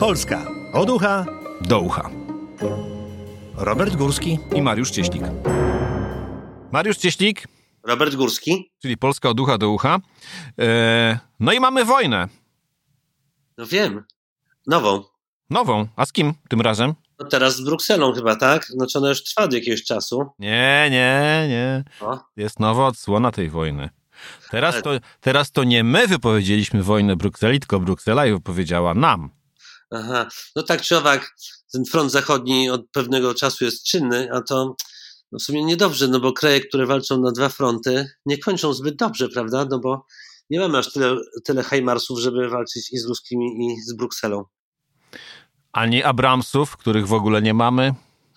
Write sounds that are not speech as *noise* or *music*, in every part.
Polska od ucha do ucha. Robert Górski i Mariusz Cieślik. Mariusz Cieślik. Robert Górski. Czyli Polska od ucha do ucha. E, no i mamy wojnę. No wiem. Nową. Nową. A z kim tym razem? No teraz z Brukselą chyba, tak? Znaczy ona już trwa od jakiegoś czasu. Nie, nie, nie. O? Jest nowa odsłona tej wojny. Teraz to, teraz to nie my wypowiedzieliśmy wojnę Brukseli, tylko Bruksela i wypowiedziała nam. Aha, no tak czy owak, ten front zachodni od pewnego czasu jest czynny, a to no w sumie niedobrze, no bo kraje, które walczą na dwa fronty, nie kończą zbyt dobrze, prawda? No bo nie mamy aż tyle, tyle Heimarsów, żeby walczyć i z ruskimi, i z Brukselą. Ani Abramsów, których w ogóle nie mamy,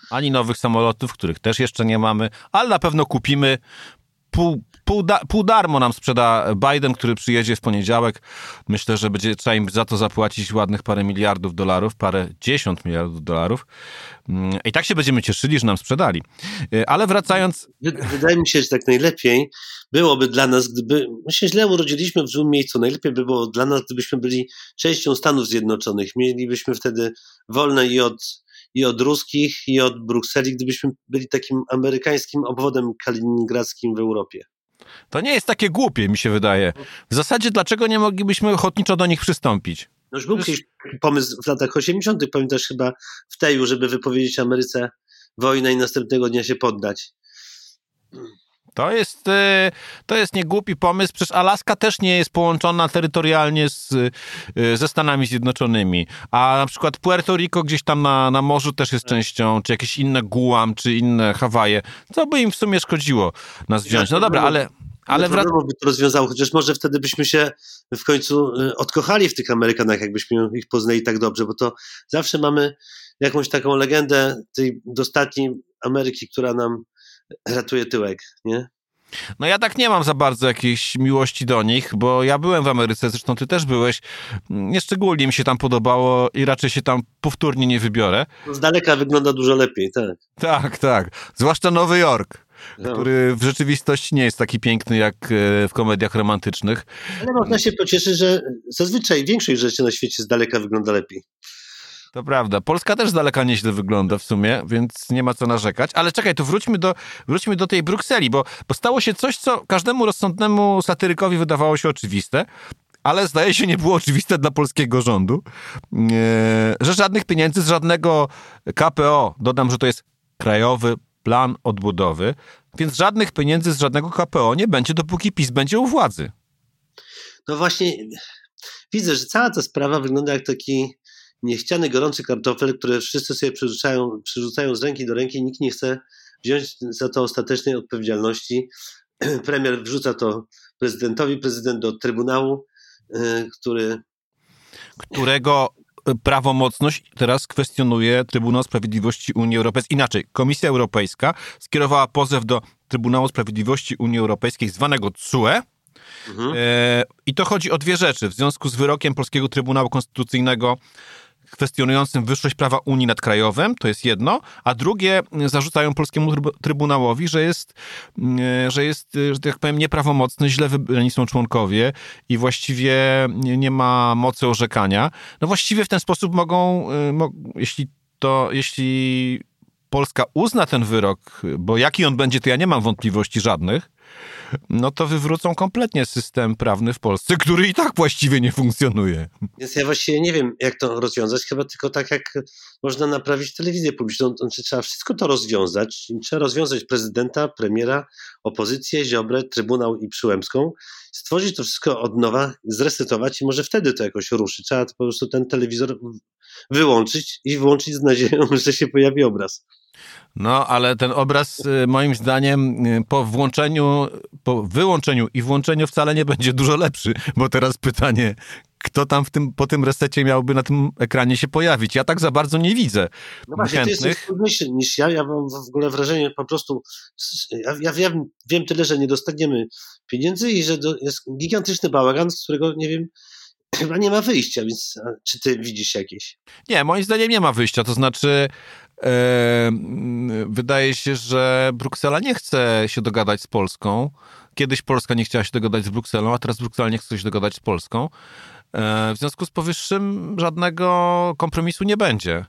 ani nowych samolotów, których też jeszcze nie mamy, ale na pewno kupimy pół, pół, da, pół darmo nam sprzeda Biden, który przyjedzie w poniedziałek. Myślę, że będzie trzeba im za to zapłacić ładnych parę miliardów dolarów, parę dziesiąt miliardów dolarów. Mm, I tak się będziemy cieszyli, że nam sprzedali. Y, ale wracając... Wydaje mi się, że tak najlepiej byłoby dla nas, gdyby... My się źle urodziliśmy w złym miejscu. Najlepiej by było dla nas, gdybyśmy byli częścią Stanów Zjednoczonych. Mielibyśmy wtedy wolne i od i od ruskich, i od Brukseli, gdybyśmy byli takim amerykańskim obwodem kaliningradzkim w Europie. To nie jest takie głupie, mi się wydaje. W zasadzie, dlaczego nie moglibyśmy ochotniczo do nich przystąpić? No już był kiedyś pomysł w latach 80., pamiętasz chyba w Teju, żeby wypowiedzieć Ameryce wojnę i następnego dnia się poddać. To jest, e, to jest niegłupi pomysł, przecież Alaska też nie jest połączona terytorialnie z, e, ze Stanami Zjednoczonymi, a na przykład Puerto Rico gdzieś tam na, na morzu też jest częścią, czy jakieś inne Guam, czy inne Hawaje, co by im w sumie szkodziło nas wziąć. No dobra, ale... Ale wrac... by to rozwiązało, chociaż może wtedy byśmy się w końcu e, odkochali w tych Amerykanach, jakbyśmy ich poznali tak dobrze, bo to zawsze mamy jakąś taką legendę tej dostatniej Ameryki, która nam ratuje tyłek, nie? No ja tak nie mam za bardzo jakiejś miłości do nich, bo ja byłem w Ameryce, zresztą ty też byłeś. Nieszczególnie mi się tam podobało i raczej się tam powtórnie nie wybiorę. Z daleka wygląda dużo lepiej, tak. Tak, tak. Zwłaszcza Nowy Jork. No. który w rzeczywistości nie jest taki piękny jak e, w komediach romantycznych. Ale można się pocieszyć, że zazwyczaj większość rzeczy na świecie z daleka wygląda lepiej. To prawda. Polska też z daleka nieźle wygląda w sumie, więc nie ma co narzekać. Ale czekaj, to wróćmy do, wróćmy do tej Brukseli, bo, bo stało się coś, co każdemu rozsądnemu satyrykowi wydawało się oczywiste, ale zdaje się nie było oczywiste dla polskiego rządu, że żadnych pieniędzy z żadnego KPO, dodam, że to jest Krajowy Plan Odbudowy, więc żadnych pieniędzy z żadnego KPO nie będzie, dopóki PiS będzie u władzy. No właśnie, widzę, że cała ta sprawa wygląda jak taki niechciany gorący kartofel, które wszyscy sobie przerzucają, przerzucają z ręki do ręki, nikt nie chce wziąć za to ostatecznej odpowiedzialności. *clears throat* Premier wrzuca to prezydentowi, prezydent do Trybunału, y, który... Którego prawomocność teraz kwestionuje Trybunał Sprawiedliwości Unii Europejskiej. Inaczej, Komisja Europejska skierowała pozew do Trybunału Sprawiedliwości Unii Europejskiej zwanego CUE, Mhm. E, I to chodzi o dwie rzeczy. W związku z wyrokiem Polskiego Trybunału Konstytucyjnego kwestionującym wyższość prawa Unii nad krajowym, to jest jedno, a drugie zarzucają polskiemu trybunałowi, że jest, mm, że jest, że tak powiem, nieprawomocny, źle wybrani są członkowie i właściwie nie ma mocy orzekania. No właściwie w ten sposób mogą, y, jeśli to, jeśli Polska uzna ten wyrok, bo jaki on będzie, to ja nie mam wątpliwości żadnych, no to wywrócą kompletnie system prawny w Polsce, który i tak właściwie nie funkcjonuje. Więc ja właściwie nie wiem, jak to rozwiązać, chyba tylko tak, jak można naprawić telewizję publiczną. Znaczy, trzeba wszystko to rozwiązać. Trzeba rozwiązać prezydenta, premiera, opozycję, Ziobrę, Trybunał i Przyłębską, stworzyć to wszystko od nowa, zresetować i może wtedy to jakoś ruszy. Trzeba po prostu ten telewizor wyłączyć i włączyć z nadzieją, *laughs* że się pojawi obraz. No, ale ten obraz y, moim zdaniem y, po włączeniu, po wyłączeniu i włączeniu wcale nie będzie dużo lepszy, bo teraz pytanie, kto tam w tym, po tym resecie miałby na tym ekranie się pojawić? Ja tak za bardzo nie widzę no właśnie, chętnych. Ty jesteś niż ja, ja mam w ogóle wrażenie po prostu, ja, ja wiem, wiem tyle, że nie dostaniemy pieniędzy i że jest gigantyczny bałagan, z którego nie wiem, chyba nie ma wyjścia, więc czy ty widzisz jakieś? Nie, moim zdaniem nie ma wyjścia, to znaczy wydaje się, że Bruksela nie chce się dogadać z Polską. Kiedyś Polska nie chciała się dogadać z Brukselą, a teraz Bruksela nie chce się dogadać z Polską. E, w związku z powyższym żadnego kompromisu nie będzie.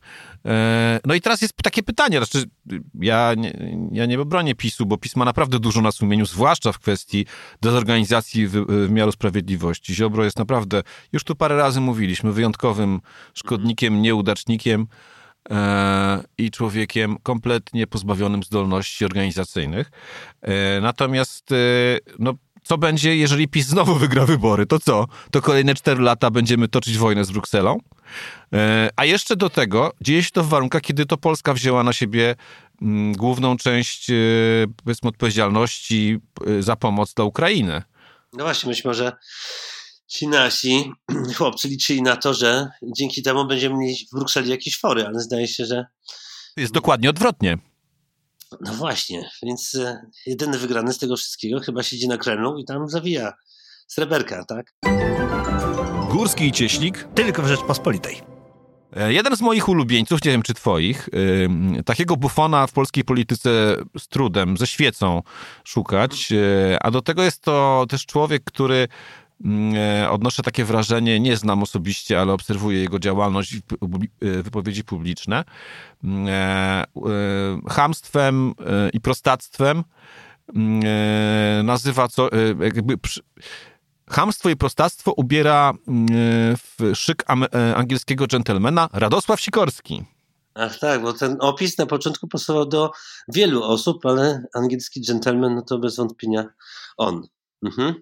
E, no i teraz jest takie pytanie, znaczy ja nie, ja nie obronię PiSu, bo PiS ma naprawdę dużo na sumieniu, zwłaszcza w kwestii dezorganizacji wymiaru sprawiedliwości. Ziobro jest naprawdę, już tu parę razy mówiliśmy, wyjątkowym szkodnikiem, nieudacznikiem e, i człowiekiem kompletnie pozbawionym zdolności organizacyjnych. Natomiast no, co będzie, jeżeli PiS znowu wygra wybory? To co? To kolejne 4 lata będziemy toczyć wojnę z Brukselą? E, a jeszcze do tego dzieje się to w warunkach, kiedy to Polska wzięła na siebie mm, główną część, e, powiedzmy, odpowiedzialności e, za pomoc dla Ukrainy. No właśnie, być może ci nasi *clears throat* chłopcy liczyli na to, że dzięki temu będziemy mieli w Brukseli jakieś fory, ale zdaje się, że. Jest dokładnie odwrotnie. No właśnie, więc e, jedyny wygrany z tego wszystkiego chyba siedzi na Kremlu i tam zawija sreberka, tak? Górski i Cieślik tylko w Rzeczpospolitej. E, jeden z moich ulubieńców, nie wiem czy twoich, yy, takiego bufona w polskiej polityce z trudem, ze świecą szukać, yy, a do tego jest to też człowiek, który odnoszę takie wrażenie, nie znam osobiście, ale obserwuję jego działalność i e, wypowiedzi publiczne, mm, e, hamstwem i prostactwem mm, nazywa co, jakby Hamstwo i prostactwo ubiera w szyk angielskiego dżentelmena Radosław Sikorski. Ach tak, bo ten opis na początku pasował do wielu osób, ale angielski dżentelmen no to bez wątpienia on. Mhm.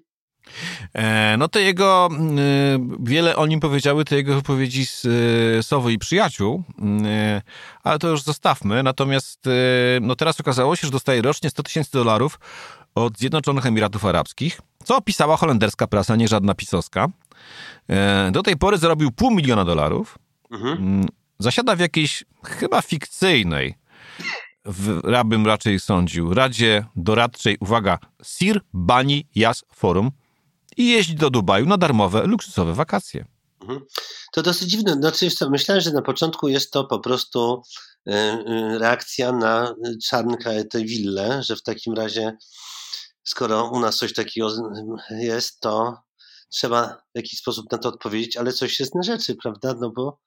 E, no to jego, y, wiele o nim powiedziały te jego wypowiedzi z y, Sowy i Przyjaciół, y, ale to już zostawmy. Natomiast no teraz okazało się, że dostaje rocznie 100 tysięcy dolarów od Zjednoczonych Emiratów Arabskich, co opisała holenderska prasa, nie żadna pisowska. E, do tej pory zarobił pół miliona dolarów. Mhm. Mm, zasiada w jakiejś chyba fikcyjnej w, rabym raczej sądził, Radzie Doradczej, uwaga, Sir Bani Yas Forum, i jeździ do Dubaju na darmowe, luksusowe wakacje. Mhm. To dosyć dziwne. Znaczy, myślałem, że na początku jest to po prostu y, y, reakcja na czarnka tej willę, że w takim razie, skoro u nas coś takiego jest, to trzeba w jakiś sposób na to odpowiedzieć, ale coś jest na rzeczy, prawda? No bo.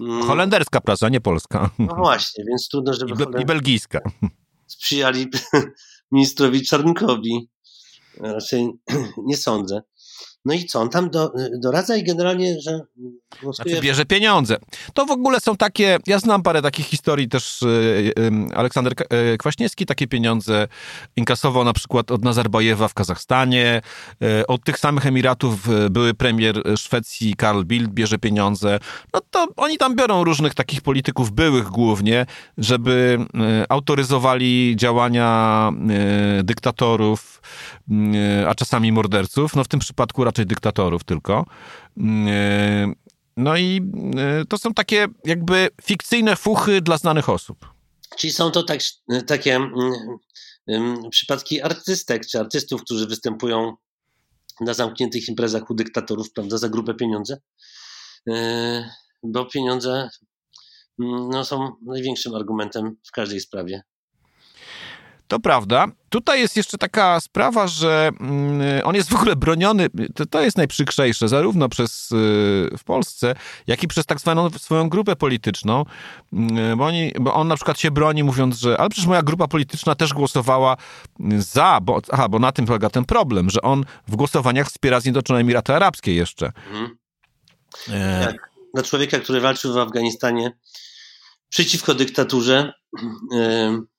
Mm, Holenderska prasa, nie polska. No właśnie, więc trudno, żeby. I, be, i belgijska. Sprzyjali *laughs* ministrowi Czarnkowi. Raczej *clears throat* nie sądzę. No i co? On tam do, doradza i generalnie, że. Znaczy bierze pieniądze. To w ogóle są takie. Ja znam parę takich historii też. E, Aleksander e, Kwaśniewski takie pieniądze inkasował na przykład od Nazarbajewa w Kazachstanie. Od tych samych Emiratów były premier Szwecji Karl Bildt bierze pieniądze. No to oni tam biorą różnych takich polityków, byłych głównie, żeby autoryzowali działania dyktatorów, a czasami morderców. No w tym przypadku raczej dyktatorów tylko. Mm, e, no i e, to są takie jakby fikcyjne fuchy dla znanych osób. Czyli są to tak, takie mm, przypadki artystek czy artystów, którzy występują na zamkniętych imprezach u dyktatorów, prawda, za grube pieniądze, e, bo pieniądze no, są największym argumentem w każdej sprawie. To prawda. Tutaj jest jeszcze taka sprawa, że mm, on jest w ogóle broniony, to, to jest najprzykrzejsze, zarówno przez y, w Polsce, jak i przez tak zwaną swoją grupę polityczną, mm, bo, oni, bo on na przykład się broni mówiąc, że ale przecież moja grupa polityczna też głosowała za, bo, aha, bo na tym polega ten problem, że on w głosowaniach wspiera Zjednoczone Emiraty Arabskie jeszcze. Mhm. E... Tak. Na człowieka, który walczył w Afganistanie przeciwko dyktaturze, *clears throat*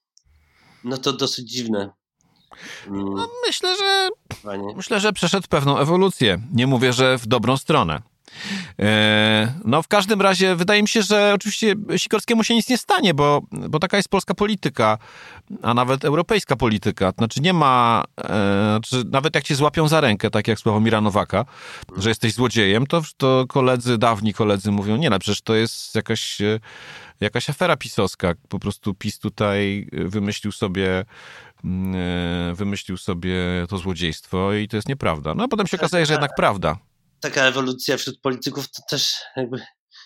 no to dosyć dziwne. Mm. No, myślę, że Panie. myślę, że przeszedł pewną ewolucję. Nie mówię, że w dobrą stronę. E, no w każdym razie wydaje mi się, że oczywiście Sikorskiemu się nic nie stanie, bo, bo taka jest polska polityka, a nawet europejska polityka. Znaczy nie ma, e, znaczy nawet jak cię złapią za rękę, tak jak Sławomira Nowaka, że jesteś złodziejem, to, to koledzy, dawni koledzy mówią, nie no, przecież to jest jakaś, e, jakaś afera pisowska. Po prostu PiS tutaj wymyślił sobie mm, wymyślił sobie to złodziejstwo i to jest nieprawda. No a potem się okazuje, że jednak prawda taka ewolucja wśród polityków to też jakby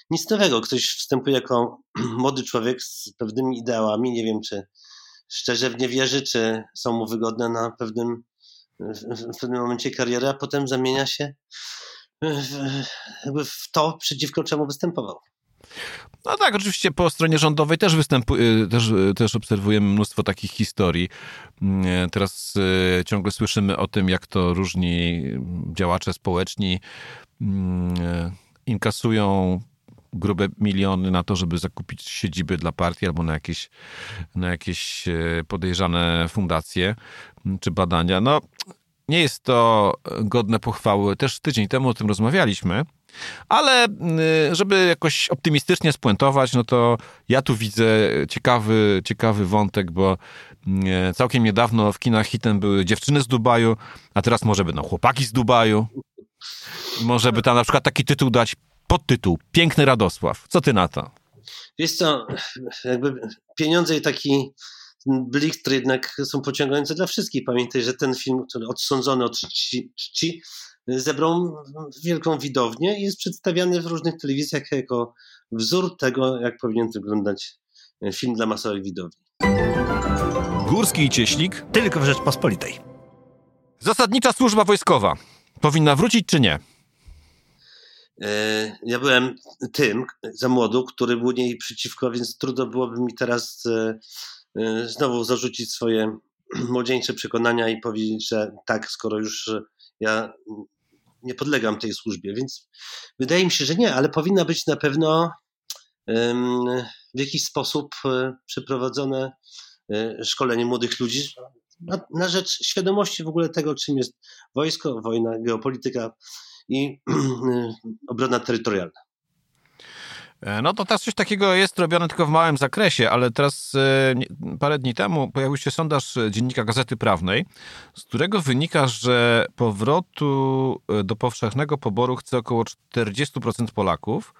nic nowego. Ktoś wstępuje jako *clears throat* młody człowiek z pewnymi ideałami, nie wiem czy szczerze w nie wierzy, czy są mu wygodne na pewnym, w pewnym momencie kariery, a potem zamienia się jakby w to, przeciwko czemu występował. No tak, oczywiście po stronie rządowej też, występuje, też, też obserwujemy mnóstwo takich historii. Mm, teraz ciągle słyszymy o tym, jak to różni działacze społeczni mm, inkasują grube miliony na to, żeby zakupić siedziby dla partii albo na jakieś, na jakieś podejrzane fundacje mm, czy badania. No, nie jest to godne pochwały. Też tydzień temu o tym rozmawialiśmy. Ale mm, żeby jakoś optymistycznie spuentować, no to ja tu widzę ciekawy, ciekawy wątek, bo mm, całkiem niedawno w kinach hitem były dziewczyny z Dubaju, a teraz może będą chłopaki z Dubaju. Może by tam na przykład taki tytuł dać podtytuł Piękny Radosław. Co ty na to? Wiesz co, jakby pieniądze i taki blichtr jednak są pociągające dla wszystkich. Pamiętaj, że ten film, który odsądzony od czci, czci zebrał wielką widownię i jest przedstawiany w różnych telewizjach jako wzór tego, jak powinien wyglądać film dla masowej widowni. Górski i Cieślik tylko w Rzeczpospolitej. Zasadnicza służba wojskowa powinna wrócić czy nie? E, ja byłem tym za młodu, który był niej przeciwko, więc trudno byłoby mi teraz e, e, znowu zarzucić swoje *clears throat* młodzieńcze przekonania i powiedzieć, że tak, skoro już ja nie podlegam tej służbie. Więc wydaje mi się, że nie, ale powinna być na pewno w jakiś sposób przeprowadzone szkolenie młodych ludzi na, na rzecz świadomości w ogóle tego, czym jest wojsko, wojna, geopolityka i *clears throat* obrona terytorialna. E, no to teraz coś takiego jest robione tylko w małym zakresie, ale teraz e, parę dni temu pojawił się sondaż Dziennika Gazety Prawnej, z którego wynika, że powrotu e, do powszechnego poboru chce około 40% Polaków.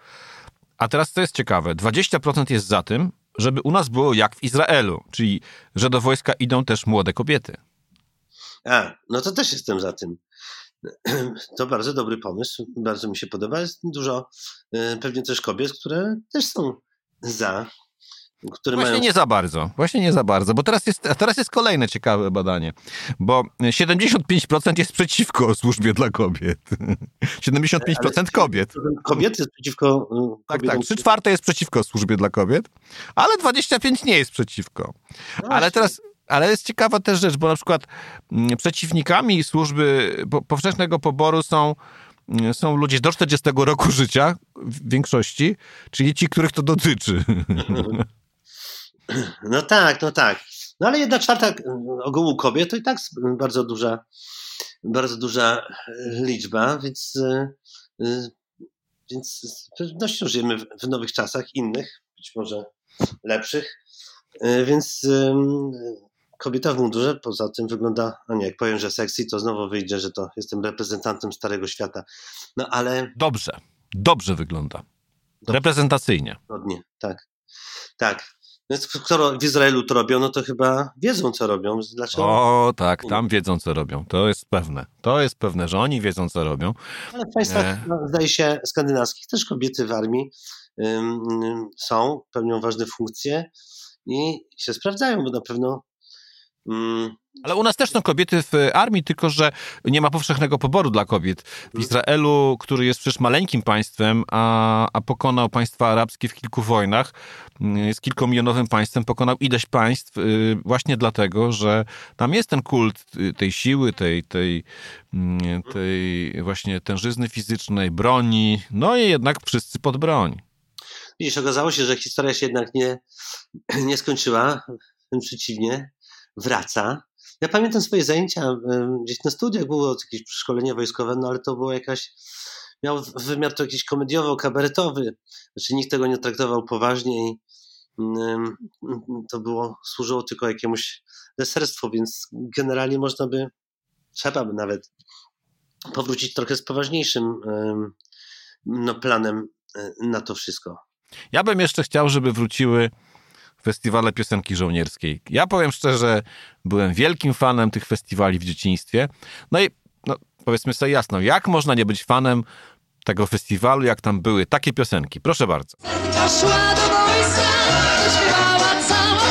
A teraz co jest ciekawe, 20% jest za tym, żeby u nas było jak w Izraelu, czyli że do wojska idą też młode kobiety. A, no to też jestem za tym. *clears throat* To bardzo dobry pomysł, bardzo mi się podoba. Jest dużo e, pewnie też kobiet, które też są za. Które Właśnie mają... nie za bardzo, właśnie nie za bardzo, bo teraz jest, teraz jest kolejne ciekawe badanie, bo 75% jest przeciwko służbie dla kobiet. *laughs* 75% kobiet. Kobiety jest przeciwko kobietom. Tak, tak, 3 czwarte jest przeciwko służbie dla kobiet, ale 25 nie jest przeciwko. No ale teraz ale jest ciekawa też rzecz, bo na przykład mm, przeciwnikami służby powszechnego poboru są, mm, są ludzie do 40 roku życia w większości, czyli ci, których to dotyczy. *laughs* No tak, no tak. No ale jedna czwarta ogółu kobiet to i tak bardzo duża, bardzo duża e, liczba, więc, e, e, więc z pewnością żyjemy w nowych czasach, innych, być może lepszych. Więc kobieta w mundurze, poza tym wygląda, a nie, jak powiem, że sexy, to znowu wyjdzie, że to jestem reprezentantem Starego Świata. No ale... Dobrze, dobrze wygląda. Dobrze. Reprezentacyjnie. Zgodnie, tak. Tak. Więc skoro w Izraelu to robią, no to chyba wiedzą, co robią. Dlaczego? O, tak, tam wiedzą, co robią. To jest pewne. To jest pewne, że oni wiedzą, co robią. Ale w państwach, e... no, zdaje się, skandynawskich też kobiety w armii ym, są, pełnią ważne funkcje i się sprawdzają, bo na pewno Mm. Ale u nas też są kobiety w armii, tylko że nie ma powszechnego poboru dla kobiet. W Izraelu, który jest przecież maleńkim państwem, a, a pokonał państwa arabskie w kilku wojnach, mm, jest kilkomilionowym państwem, pokonał ileś państw y, właśnie dlatego, że tam jest ten kult y, tej siły, tej, tej, mm, tej właśnie tężyzny fizycznej, broni, no i jednak wszyscy pod broń. Widzisz, okazało się, że historia się jednak nie, *clears throat* nie skończyła, wręcz przeciwnie wraca. Ja pamiętam swoje zajęcia, gdzieś na studiach było jakieś szkolenie wojskowe, no ale to było jakaś, miał wymiar to jakiś komediowo-kabaretowy, znaczy nikt tego nie traktował poważnie i to było, służyło tylko jakiemuś deserstwu, więc generalnie można by, trzeba by nawet powrócić trochę z poważniejszym no, planem e, na to wszystko. Ja bym jeszcze chciał, żeby wróciły festiwale piosenki żołnierskiej. Ja powiem szczerze, byłem wielkim fanem tych festiwali w dzieciństwie. No i no, powiedzmy sobie jasno, jak można nie być fanem tego festiwalu, jak tam były takie piosenki? Proszę bardzo. Szła do wojska, śpiewała cała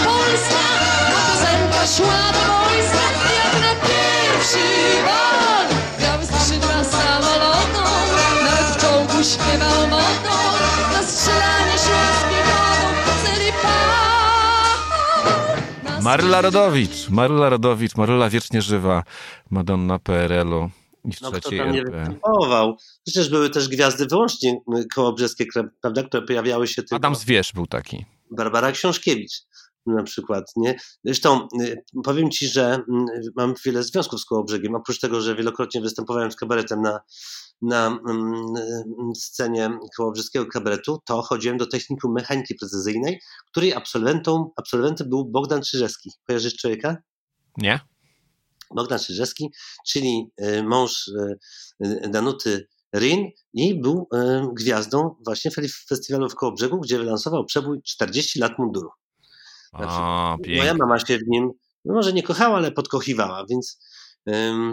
szła do wojska, jak na pierwszy bal. Miały skrzydła samolotu, Maryla Rodowicz, Maryla Rodowicz, Maryla wiecznie żywa, Madonna PRL-u i w No kto trzeciej tam nie RP. występował. Przecież były też gwiazdy wyłącznie kołobrzeskie, które- prawda, które pojawiały się tylko. Adam Zwierz był taki. Barbara Książkiewicz na przykład, nie? Zresztą y, powiem ci, że mm, mam wiele związków z Kołobrzegiem, oprócz tego, że wielokrotnie występowałem z kabaretem na, na mm, y, scenie Kołobrzeskiego kabaretu, to chodziłem do technikum mechaniki precyzyjnej, której absolwentą, absolwentem był Bogdan Czyżewski. Kojarzysz człowieka? Nie? Bogdan Czyżewski, czyli y, mąż y, Danuty Rin i był gwiazdą właśnie fe- festiwalu w Kołobrzegu, gdzie wylansował przebój 40 lat munduru. A, Moja pięknie. mama się w nim, no może nie kochała, ale podkochiwała, więc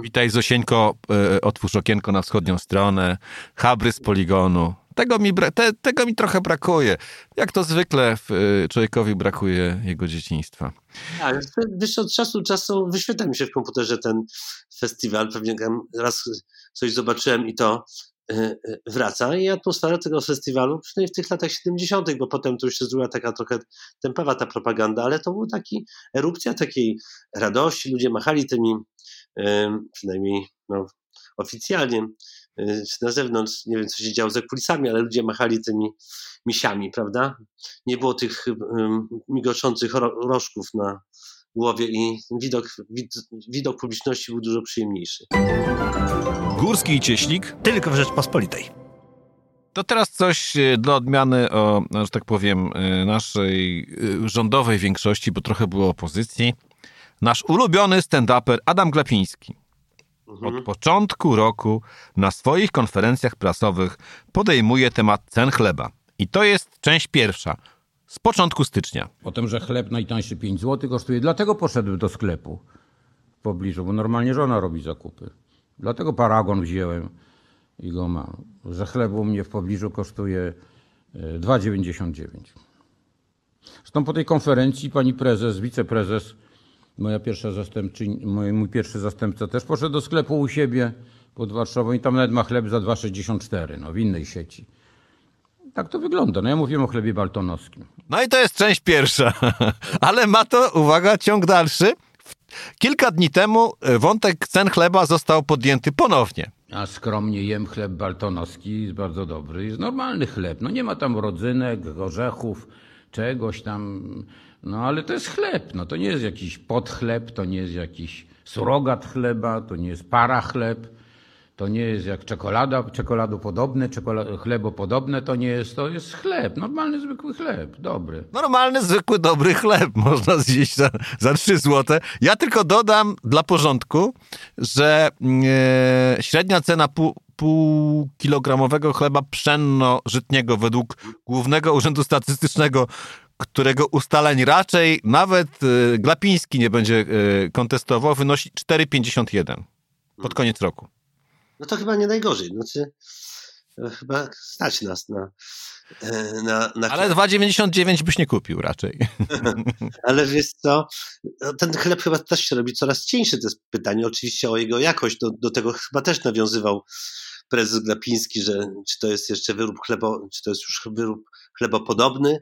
Witaj Zosieńko, e, otwórz okienko na wschodnią stronę, Habry z poligonu. Tego mi, te, tego mi trochę brakuje. Jak to zwykle e, człowiekowi brakuje jego dzieciństwa. a, wiesz, od czasu do czasu wyświetla mi się w komputerze ten festiwal, pewnie raz coś zobaczyłem i to wraca i atmosfera tego festiwalu, przynajmniej w tych latach 70., bo potem to już się zrobiła taka trochę tempawa ta propaganda, ale to była taki erupcja takiej radości, ludzie machali tymi, ym, przynajmniej no, oficjalnie, czy na zewnątrz, nie wiem co się działo za kulisami, ale ludzie machali tymi misiami, prawda? Nie było tych migoczących ro- rożków na głowie i widok, wid, widok publiczności był dużo przyjemniejszy. Górski i Cieślik tylko w Rzeczpospolitej. To teraz coś e, dla odmiany o, że tak powiem, e, naszej e, rządowej większości, bo trochę było opozycji. Nasz ulubiony stand-uper Adam Glapiński Mhm. od początku roku na swoich konferencjach prasowych podejmuje temat cen chleba. I to jest część pierwsza. Z początku stycznia. O tym, że chleb najtańszy 5 zł kosztuje. Dlatego poszedłem do sklepu w pobliżu, bo normalnie żona robi zakupy. Dlatego paragon wziąłem i go mam. Że chleb u mnie w pobliżu kosztuje e, 2,99. Zresztą po tej konferencji pani prezes, wiceprezes, moja pierwsza zastępczyni, mój, mój pierwszy zastępca też poszedł do sklepu u siebie pod Warszawą i tam nawet ma chleb za 2,64, no w innej sieci. Tak to wygląda. No ja mówiłem o chlebie baltonowskim. No i to jest część pierwsza. *laughs* Ale ma to, uwaga, ciąg dalszy. Kilka dni temu e, wątek cen chleba został podjęty ponownie. A skromnie jem chleb baltonowski, jest bardzo dobry. Jest normalny chleb. No nie ma tam rodzynek, orzechów, czegoś tam. No ale to jest chleb. No to nie jest jakiś podchleb, to nie jest jakiś surogat chleba, to nie jest para chleb. To nie jest jak czekolada, czekoladopodobne, czekolad, chlebopodobne, to nie jest, to jest chleb, normalny, zwykły chleb, dobry. Normalny, zwykły, dobry chleb *laughs* można zjeść za, za 3 złote. Ja tylko dodam dla porządku, że e, średnia cena pół, pół kilogramowego chleba pszenno-żytniego według Głównego Urzędu Statystycznego, którego ustaleń raczej nawet e, Glapiński nie będzie e, kontestował, wynosi 4,51 pod koniec roku. No to chyba nie najgorzej. Znaczy, e, chyba stać nas na. e, na, na Ale 2,99 byś nie kupił raczej. *laughs* Ale wiesz co, no, ten chleb chyba też się robi coraz cieńszy. To jest pytanie oczywiście o jego jakość. Do, do tego chyba też nawiązywał prezes Glapiński, że czy to jest jeszcze wyrób chlebo, czy to jest już wyrób chlebopodobny,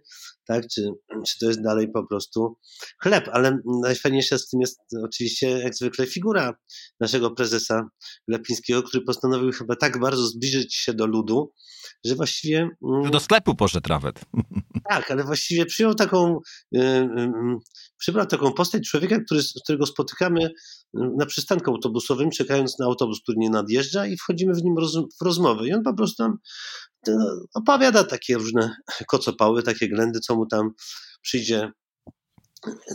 tak? czy, czy to jest dalej po prostu chleb. Ale najfajniejsza z tym jest oczywiście jak zwykle figura naszego prezesa Glapińskiego, który postanowił chyba tak bardzo zbliżyć się do ludu, że właściwie... mm, Do sklepu poszedł nawet. *laughs* tak, ale właściwie przyjął taką, y, y, y, przybrał taką postać człowieka, który, którego spotykamy y, na przystanku autobusowym, czekając na autobus, który nie nadjeżdża i wchodzimy w nim roz, w rozmowę. I on po prostu nam y, opowiada takie różne kocopały, takie ględy, co mu tam przyjdzie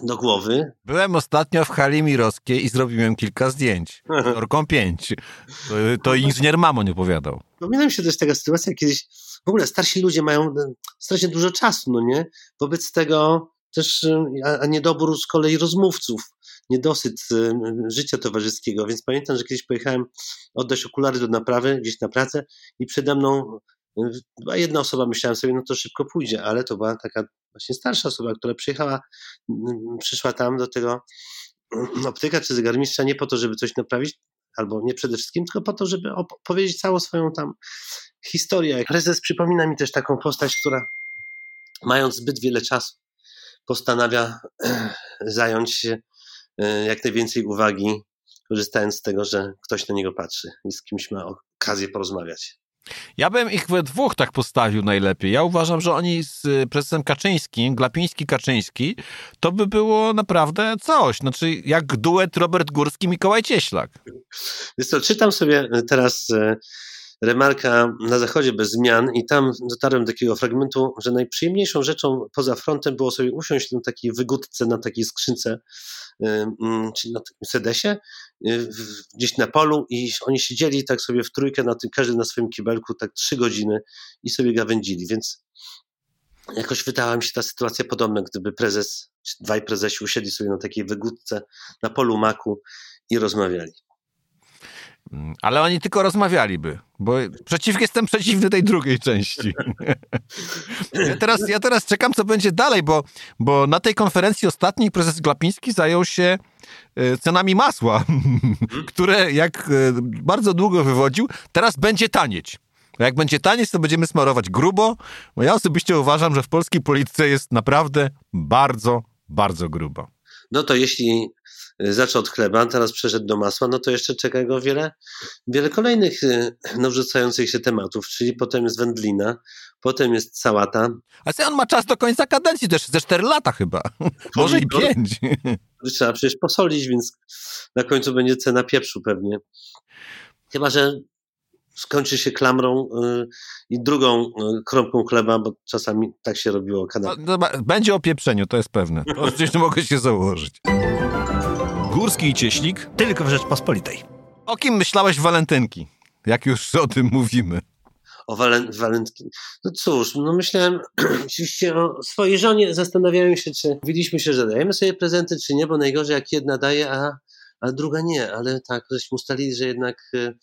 do głowy. Byłem ostatnio w hali mirowskiej i zrobiłem kilka zdjęć. Orką 5. To, to inżynier Mamon opowiadał. Mi się też taka sytuacja, kiedyś w ogóle starsi ludzie mają e, strasznie dużo czasu, no nie? Wobec tego też, e, a, niedobór z kolei rozmówców, niedosyt e, życia towarzyskiego, więc pamiętam, że kiedyś pojechałem oddać okulary do naprawy gdzieś na pracę i przede mną była jedna osoba, myślałem sobie, no to szybko pójdzie, ale to była taka właśnie starsza osoba, która przyjechała, m, przyszła tam do tego optyka czy zegarmistrza nie po to, żeby coś naprawić, albo nie przede wszystkim, tylko po to, żeby opowiedzieć całą swoją tam historię. Prezes przypomina mi też taką postać, która mając zbyt wiele czasu, postanawia *clears throat* zająć się e, jak najwięcej uwagi, korzystając z tego, że ktoś na niego patrzy i z kimś ma okazję porozmawiać. Ja bym ich we dwóch tak postawił najlepiej. Ja uważam, że oni z y, prezesem Kaczyńskim, Glapiński-Kaczyński, to by było naprawdę coś. Znaczy, jak duet Robert Górski-Mikołaj Cieślak. Więc to czytam sobie teraz e, remarka na zachodzie bez zmian i tam dotarłem do takiego fragmentu, że najprzyjemniejszą rzeczą poza frontem było sobie usiąść na takiej wygódce, na takiej skrzynce, czyli na takim sedesie, y, gdzieś na polu i oni siedzieli tak sobie w trójkę, na tym, każdy na swoim kibelku, tak trzy godziny i sobie gawędzili, więc jakoś wydała mi się ta sytuacja podobna, gdyby prezes, dwaj prezesi usiedli sobie na takiej wygódce na polu maku i rozmawiali. Mm, ale oni tylko rozmawialiby, bo przeciw, jestem przeciwny tej drugiej części. *laughs* ja, teraz, ja teraz czekam, co będzie dalej, bo, bo na tej konferencji ostatniej prezes Glapiński zajął się e, cenami masła, *laughs* które jak e, bardzo długo wywodził, teraz będzie tanieć. Jak będzie tanieć, to będziemy smarować grubo, bo ja osobiście uważam, że w polskiej polityce jest naprawdę bardzo, bardzo grubo. No to jeśli zaczął od chleba, teraz przeszedł do masła, no to jeszcze czeka go wiele, wiele kolejnych y, narzucających się tematów, czyli potem jest wędlina, potem jest sałata. A co on ma czas do końca kadencji, też ze 4 lata chyba, *laughs* może i 5. Trzeba przecież posolić, więc na końcu będzie cena pieprzu pewnie. Chyba, że skończy się klamrą y, i drugą y, kromką chleba, bo czasami tak się robiło. No, no, będzie o pieprzeniu, to jest pewne. To oczywiście mogę się założyć. Górski i Cieślik tylko w Rzeczpospolitej. O kim myślałeś w walentynki? Jak już *laughs* o tym mówimy. O walen walentynki. No cóż, no myślałem *clears throat* oczywiście o swojej żonie. Zastanawiałem się, czy mówiliśmy się, że dajemy sobie prezenty, czy nie, bo najgorzej jak jedna daje, a, a druga nie. Ale tak, żeśmy ustalili, że jednak y,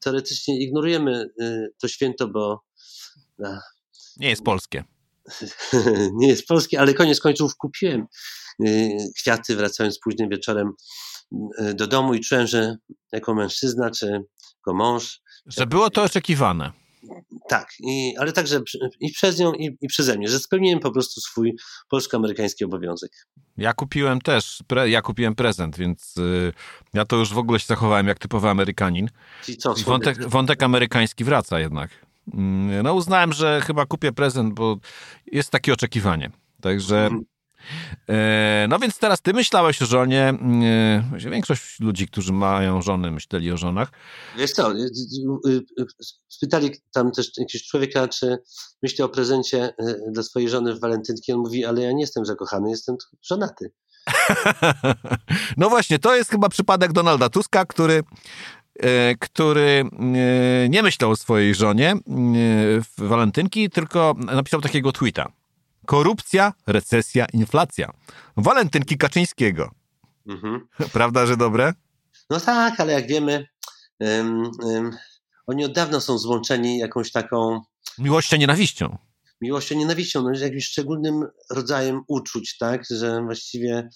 teoretycznie ignorujemy y, to święto, bo... A, nie jest polskie. *laughs* nie jest polskie, ale koniec końców kupiłem Y, kwiaty, wracając późnym wieczorem y, do domu i czułem, że jako mężczyzna czy jako mąż. Że było to oczekiwane. Tak, i, ale także i przez nią, i, i przeze mnie, że spełniłem po prostu swój polsko-amerykański obowiązek. Ja kupiłem też, pre, ja kupiłem prezent, więc y, ja to już w ogóle się zachowałem jak typowy Amerykanin. Czyli co, wątek, wątek amerykański wraca jednak. Mm, no uznałem, że chyba kupię prezent, bo jest takie oczekiwanie. Także mhm. E, no więc teraz ty myślałeś o żonie. E, większość ludzi, którzy mają żony, myśleli o żonach. Wiesz co, y, y, y, spytali tam też jakiegoś człowieka, czy myśli o prezencie dla swojej żony w walentynki. On mówi, ale ja nie jestem zakochany, jestem żonaty. *laughs* no właśnie, to jest chyba przypadek Donalda Tuska, który e, który nie myślał o swojej żonie w walentynki, tylko napisał takiego tweeta. Korupcja, recesja, inflacja. Walentynki Kaczyńskiego. Mhm. *laughs* Prawda, że dobre? No tak, ale jak wiemy, um, um, oni od dawna są złączeni jakąś taką. Miłością, nienawiścią. Miłością, nienawiścią, no, jakimś szczególnym rodzajem uczuć, tak, że właściwie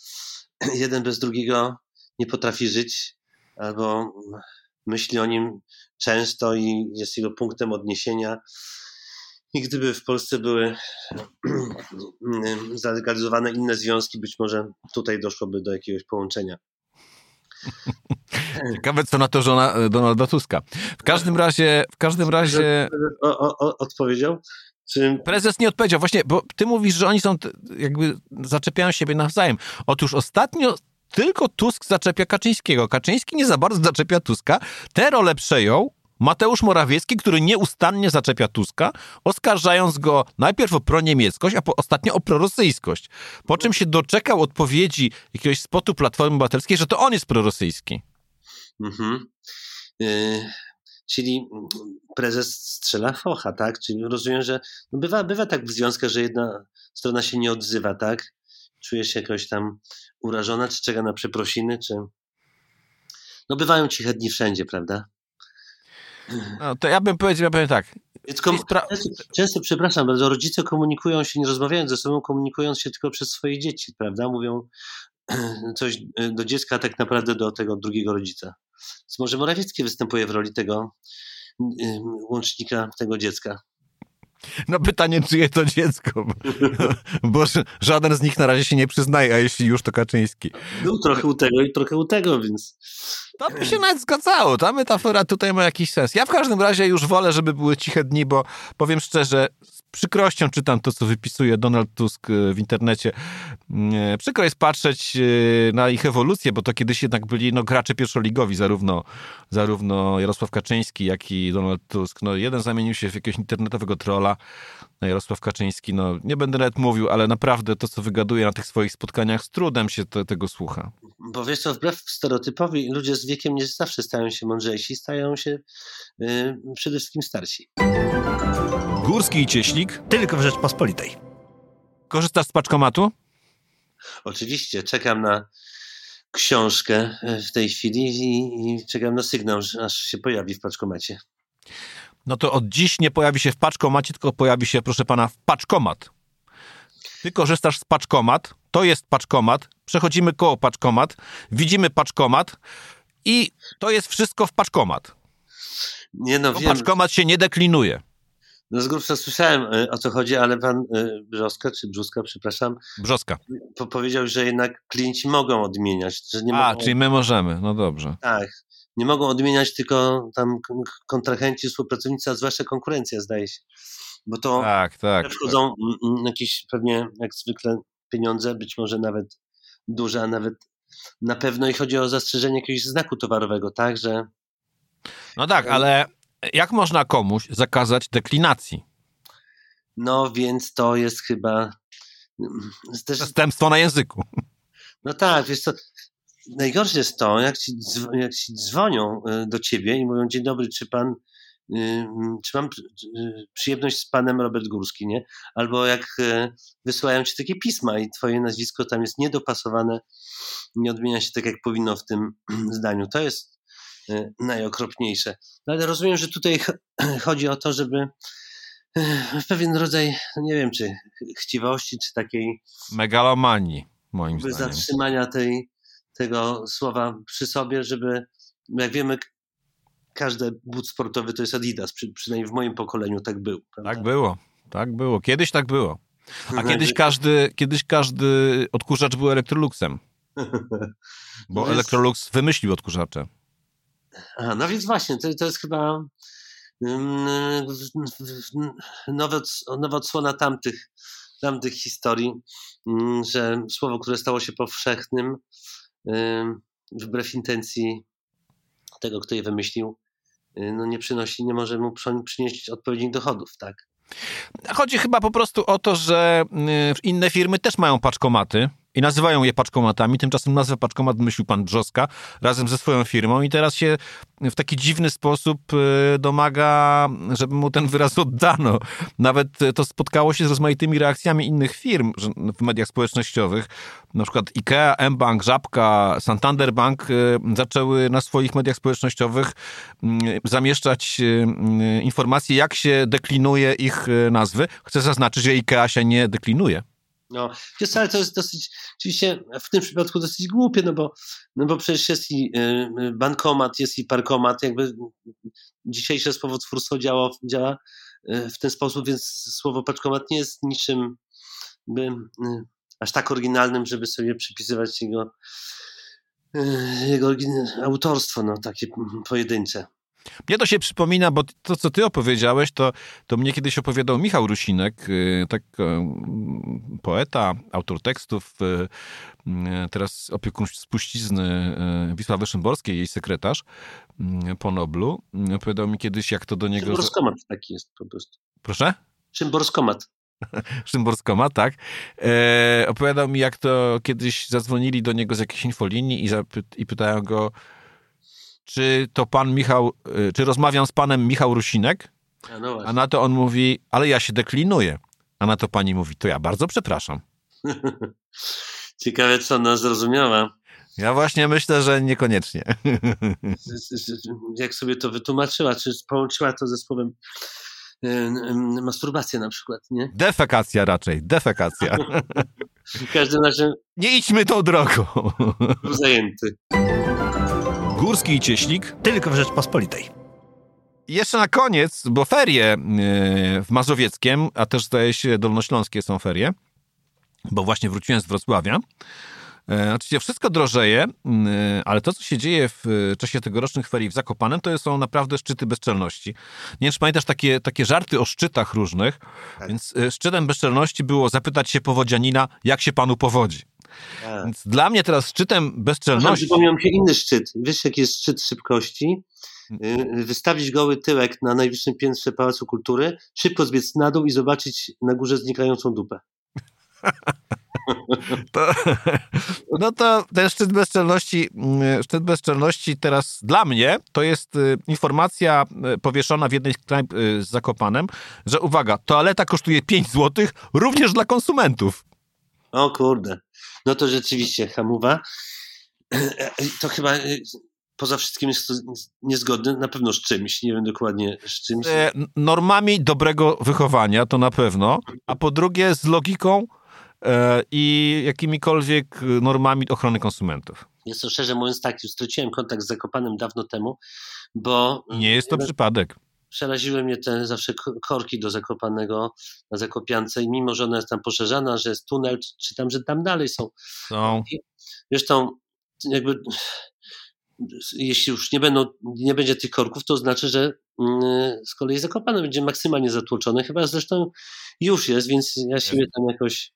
*clears throat* jeden bez drugiego nie potrafi żyć, albo myśli o nim często i jest jego punktem odniesienia. I gdyby w Polsce były *clears throat* zalegalizowane inne związki, być może tutaj doszłoby do jakiegoś połączenia. *laughs* Ciekawe, co na to żona e, Donalda Tuska. W każdym razie, w każdym razie... O, o, odpowiedział? Czy... Prezes nie odpowiedział. Właśnie, bo ty mówisz, że oni są jakby zaczepiają siebie nawzajem. Otóż ostatnio tylko Tusk zaczepia Kaczyńskiego. Kaczyński nie za bardzo zaczepia Tuska. Tę rolę przejął Mateusz Morawiecki, który nieustannie zaczepia Tuska, oskarżając go najpierw o proniemieckość, a po, ostatnio o prorosyjskość. Po czym się doczekał odpowiedzi jakiegoś spotu Platformy Obywatelskiej, że to on jest prorosyjski. Mhm. Yy, czyli prezes strzela focha, tak? Czyli rozumiem, że no bywa, bywa tak w związkach, że jedna strona się nie odzywa, tak? Czuje się jakoś tam urażona, czy czeka na przeprosiny, czy... No bywają ciche dni wszędzie, prawda? No, to ja bym powiedział, ja powiem tak. Spra- często, często, przepraszam bardzo, rodzice komunikują się, nie rozmawiając ze sobą, komunikując się tylko przez swoje dzieci, prawda? Mówią *clears throat* coś do dziecka, a tak naprawdę do tego drugiego rodzica. Więc może Morawiecki występuje w roli tego łącznika tego dziecka. No pytanie, czyje to dziecko, bo, żaden z nich na razie się nie przyznaje, a jeśli już, to Kaczyński. Był trochę u tego i trochę u tego, więc... To by się nawet zgadzało. Ta metafora tutaj ma jakiś sens. Ja w każdym razie już wolę, żeby były ciche dni, bo powiem szczerze, przykrością czytam to, co wypisuje Donald Tusk e, w internecie. Mm, przykro jest patrzeć e, na ich ewolucję, bo to kiedyś jednak byli no, gracze pierwszoligowi, zarówno, zarówno Jarosław Kaczyński, jak i Donald Tusk. No, jeden zamienił się w jakiegoś internetowego trolla, Jarosław Kaczyński, no nie będę nawet mówił, ale naprawdę to, co wygaduje na tych swoich spotkaniach, z trudem się tego słucha. Bo wiesz co, wbrew stereotypowi, ludzie z wiekiem nie zawsze stają się mądrzejsi, stają się yy, przede wszystkim starsi. Górski i Cieślik tylko w Rzeczpospolitej. Korzystasz z paczkomatu? Oczywiście, czekam na książkę y, w tej chwili i, i czekam na sygnał, aż się pojawi w paczkomacie. No to od dziś nie pojawi się w paczkomacie, tylko pojawi się, proszę pana, w paczkomat. Ty korzystasz z paczkomat, to jest paczkomat, przechodzimy koło paczkomat, widzimy paczkomat i to jest wszystko w paczkomat. Nie no, Bo wiem. paczkomat się nie deklinuje. No z grubsza słyszałem y, o co chodzi, ale pan y, Brzoska, czy Brzuska, przepraszam, Brzoska. po powiedział, że jednak klienci mogą odmieniać. Że nie A, mogą, czyli my możemy, no dobrze. Tak, nie mogą odmieniać tylko tam kontrahenci, współpracownicy, a zwłaszcza konkurencja zdaje się. Bo to Tak, tak. tak. wchodzą mm, jakieś pewnie jak zwykle pieniądze, być może nawet duże, a nawet na pewno i chodzi o zastrzeżenie jakiegoś znaku towarowego, tak, że No tak, ale jak można komuś zakazać deklinacji? no więc to jest chyba mm, też Przestępstwo na języku. No tak, wiesz co, najgorsze jest to, jak ci, jak ci dzwonią y, do ciebie i mówią, dzień dobry, czy pan, y, czy mam y, przyjemność z panem Robert Górski, nie? Albo jak y, wysyłają ci takie pisma i twoje nazwisko tam jest niedopasowane, nie odmienia się tak, jak powinno w tym *clears throat* zdaniu. To jest najokropniejsze. No ale rozumiem, że tutaj ch- *clears throat* chodzi o to, żeby y, pewien rodzaj, nie wiem, czy ch- chciwości, czy takiej Megalomanii, moim zdaniem. zatrzymania tej, tego słowa przy sobie, żeby, jak wiemy, każdy but sportowy to jest Adidas, przy, przynajmniej w moim pokoleniu tak był. prawda? Tak było, tak było. Kiedyś tak było. A Znaczy- kiedyś każdy, kiedyś każdy odkurzacz był Electroluxem, *laughs* bo Electrolux wymyślił odkurzacze. A, no więc właśnie, to, to jest chyba mm, nowa, nowa odsłona tamtych, tamtych historii, mm, że słowo, które stało się powszechnym, ym, wbrew intencji tego, kto je wymyślił, y, no nie przynosi, nie może mu przy- przynieść odpowiednich dochodów, tak? Chodzi chyba po prostu o to, że y, inne firmy też mają paczkomaty i nazywają je paczkomatami. Tymczasem nazwę paczkomat wymyślił pan Brzoska razem ze swoją firmą i teraz się w taki dziwny sposób y, domaga, żeby mu ten wyraz oddano. Nawet y, to spotkało się z rozmaitymi reakcjami innych firm w mediach społecznościowych. Na przykład IKEA, mBank, Żabka, Santander Bank y, zaczęły na swoich mediach społecznościowych y, zamieszczać informacje, jak się deklinuje ich nazwy. Chcę zaznaczyć, że IKEA się nie deklinuje. No, wiesz ale to jest dosyć, oczywiście w tym przypadku dosyć głupie, no bo, no bo przecież jest i y, y, bankomat, jest i parkomat, jakby dzisiejsze słowotwórstwo działa, działa y, w ten sposób, więc słowo paczkomat nie jest niczym by, aż tak oryginalnym, żeby sobie przypisywać jego, jego autorstwo, no takie pojedyncze. Mnie to się przypomina, bo to, co ty opowiedziałeś, to, to mnie kiedyś opowiadał Michał Rusinek, y, tak y, poeta, autor tekstów, y, teraz opiekun spuścizny Wisławy Szymborskiej, jej sekretarz po Noblu. Opowiadał mi kiedyś, jak to do niego... Szymborskomat taki jest po prostu. Proszę? Szymborskomat. *laughs* Szymborskoma, tak. E, opowiadał mi, jak to kiedyś zadzwonili do niego z jakiejś infolinii i, zapy- i pytają go, czy to pan Michał, e, czy rozmawiam z panem Michał Rusinek? A no. A na to on mówi, ale ja się deklinuję. A na to pani mówi, to ja bardzo przepraszam. *laughs* Ciekawe, co ona zrozumiała. Ja właśnie myślę, że niekoniecznie. *laughs* jak sobie to wytłumaczyła, czy połączyła to ze słowem y, y, masturbacja na przykład, nie? Defekacja raczej, defekacja. *laughs* W każdym razie Nie idźmy tą drogą. zajęty. Górski i Cieślik tylko w Rzeczpospolitej. jeszcze na koniec, bo ferie e, w Mazowieckiem, a też zdaje się dolnośląskie są ferie, bo właśnie wróciłem z Wrocławia. E, oczywiście wszystko drożeje, e, ale to, co się dzieje w czasie tegorocznych ferii w Zakopanem, to są naprawdę szczyty bezczelności. Nie wiem, czy pamiętasz takie, takie żarty o szczytach różnych, Tak. więc szczytem bezczelności było zapytać się powodzianina, jak się panu powodzi. Tak. Więc dla mnie teraz szczytem bezczelności... przypomniał mi się inny szczyt. Wiesz, jaki jest szczyt szybkości? Y, Wystawić goły tyłek na najwyższym piętrze Pałacu Kultury, szybko zbiec na dół i zobaczyć na górze znikającą dupę. *laughs* To, no to ten szczyt bezczelności, mm, szczyt bezczelności teraz dla mnie to jest y, informacja y, powieszona w jednej z knajp z Zakopanem, że uwaga, toaleta kosztuje 5 zł również dla konsumentów. O kurde. No to rzeczywiście hamuwa. *clears throat* To chyba y, poza wszystkim jest to niezgodne na pewno z czymś. Nie wiem dokładnie z czymś. Normami dobrego wychowania to na pewno, a po drugie z logiką e, i jakimikolwiek normami ochrony konsumentów. Jest to szczerze mówiąc tak, już straciłem kontakt z Zakopanem dawno temu, bo Nie jest to przypadek. Przeraziły mnie te zawsze ko- korki do Zakopanego na Zakopiance i mimo, że ona jest tam poszerzana, że jest tunel, czytam, że tam dalej są. Są. Zresztą jakby jeśli już nie, będą, nie będzie tych korków, to znaczy, że mm, z kolei Zakopane będzie maksymalnie zatłoczone, chyba zresztą już jest, więc ja siebie tam jakoś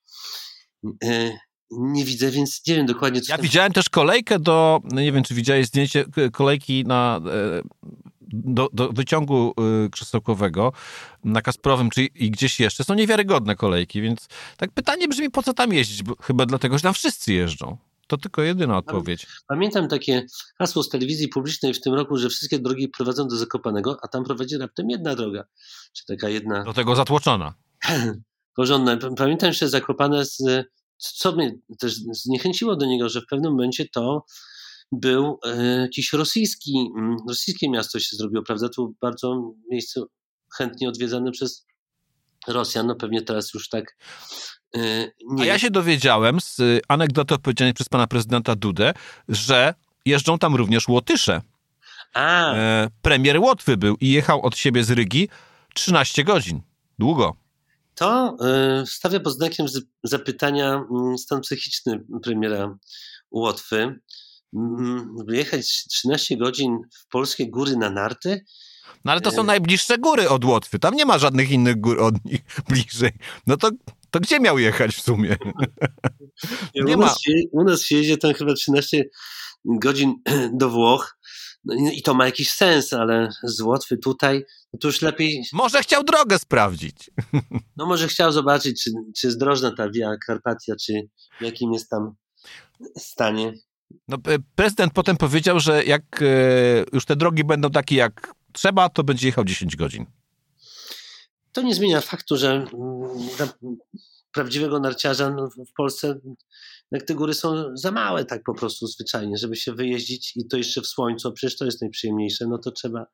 e, nie widzę, więc nie wiem dokładnie, co Ja tam widziałem też kolejkę do, no nie wiem czy widziałeś zdjęcie kolejki na, e, do, do wyciągu e, krzesełkowego na Kasprowym czy i gdzieś jeszcze. Są niewiarygodne kolejki, więc tak pytanie brzmi, po co tam jeździć? Bo, chyba dlatego, że tam wszyscy jeżdżą. To tylko jedyna odpowiedź. Pamiętam takie hasło z telewizji publicznej w tym roku, że wszystkie drogi prowadzą do Zakopanego, a tam prowadzi raptem jedna droga. Czy taka jedna Do tego zatłoczona. *clears throat* porządna. Pamiętam jeszcze Zakopane, z, co mnie też zniechęciło do niego, że w pewnym momencie to był e, jakiś rosyjski, rosyjskie miasto się zrobiło, prawda? Tu bardzo miejsce chętnie odwiedzane przez Rosjan, no pewnie teraz już tak e, nie A ja się dowiedziałem z anegdoty opowiedzianej przez pana prezydenta Dudę, że jeżdżą tam również Łotysze. A, E, premier Łotwy był i jechał od siebie z Rygi 13 godzin. Długo. To stawia pod znakiem zapytania stan psychiczny premiera Łotwy. Mm, Jechać 13 godzin w polskie góry na narty? No ale to są najbliższe góry od Łotwy. Tam nie ma żadnych innych gór od nich *laughs* bliżej. No to, to gdzie miał jechać w sumie? *laughs* Nie u, ma. nas się, u nas się jedzie tam chyba 13 godzin *clears throat* do Włoch. No i- i to ma jakiś sens, ale z Łotwy tutaj, no to już lepiej, *laughs* Może chciał drogę sprawdzić. no może chciał zobaczyć, czy, czy jest drożna ta Via Carpatia, czy w jakim jest tam stanie. No, e, prezydent potem powiedział, że jak e, już te drogi będą takie jak trzeba, to będzie jechał 10 godzin. To nie zmienia faktu, że mm, dla prawdziwego narciarza no, w Polsce jak te góry są za małe tak po prostu zwyczajnie, żeby się wyjeździć i to jeszcze w słońcu, przecież to jest najprzyjemniejsze, no to trzeba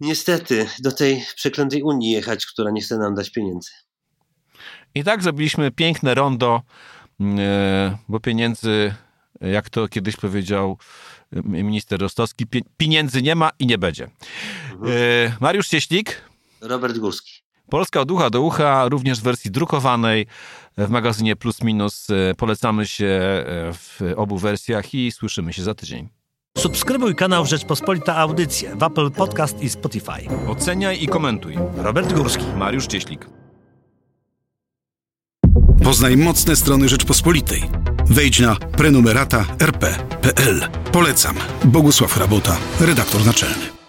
niestety do tej przeklętej Unii jechać, która nie chce nam dać pieniędzy. I tak zrobiliśmy piękne rondo, e, bo pieniędzy, jak to kiedyś powiedział e, minister Rostowski, pie- pieniędzy nie ma i nie będzie. E, Mariusz Cieślik, Robert Górski. Polska od ucha do ucha, również w wersji drukowanej w magazynie Plus Minus. E, Polecamy się e, w obu wersjach i słyszymy się za tydzień. Subskrybuj kanał Rzeczpospolita Audycje w Apple Podcast i Spotify. Oceniaj i komentuj. Robert Górski. Mariusz Cieślik. Poznaj mocne strony Rzeczpospolitej. Wejdź na prenumerata rp.pl. Polecam. Bogusław Rabota, redaktor naczelny.